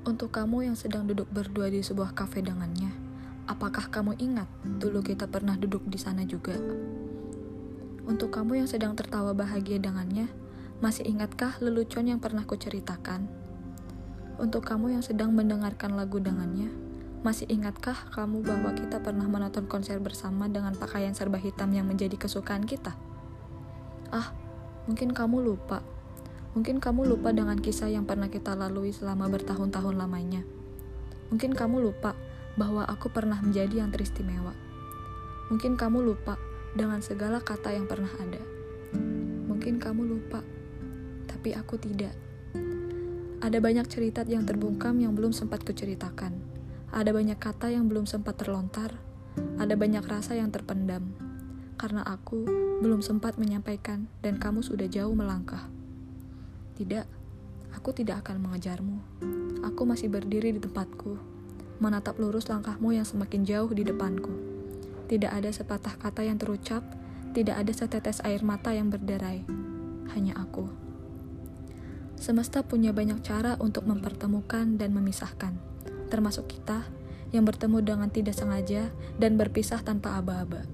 Untuk kamu yang sedang duduk berdua di sebuah kafe dengannya, apakah kamu ingat dulu kita pernah duduk di sana juga? Untuk kamu yang sedang tertawa bahagia dengannya, masih ingatkah lelucon yang pernah kuceritakan? Untuk kamu yang sedang mendengarkan lagu dengannya, masih ingatkah kamu bahwa kita pernah menonton konser bersama dengan pakaian serba hitam yang menjadi kesukaan kita? Ah, mungkin kamu lupa Mungkin kamu lupa dengan kisah yang pernah kita lalui selama bertahun-tahun lamanya. Mungkin kamu lupa bahwa aku pernah menjadi yang teristimewa. Mungkin kamu lupa dengan segala kata yang pernah ada. Mungkin kamu lupa, tapi aku tidak. Ada banyak cerita yang terbungkam yang belum sempat kuceritakan. Ada banyak kata yang belum sempat terlontar. Ada banyak rasa yang terpendam. Karena aku belum sempat menyampaikan dan kamu sudah jauh melangkah. Tidak, aku tidak akan mengejarmu. Aku masih berdiri di tempatku, menatap lurus langkahmu yang semakin jauh di depanku. Tidak ada sepatah kata yang terucap, tidak ada setetes air mata yang berderai. Hanya aku. Semesta punya banyak cara untuk mempertemukan dan memisahkan, termasuk kita yang bertemu dengan tidak sengaja dan berpisah tanpa aba-aba.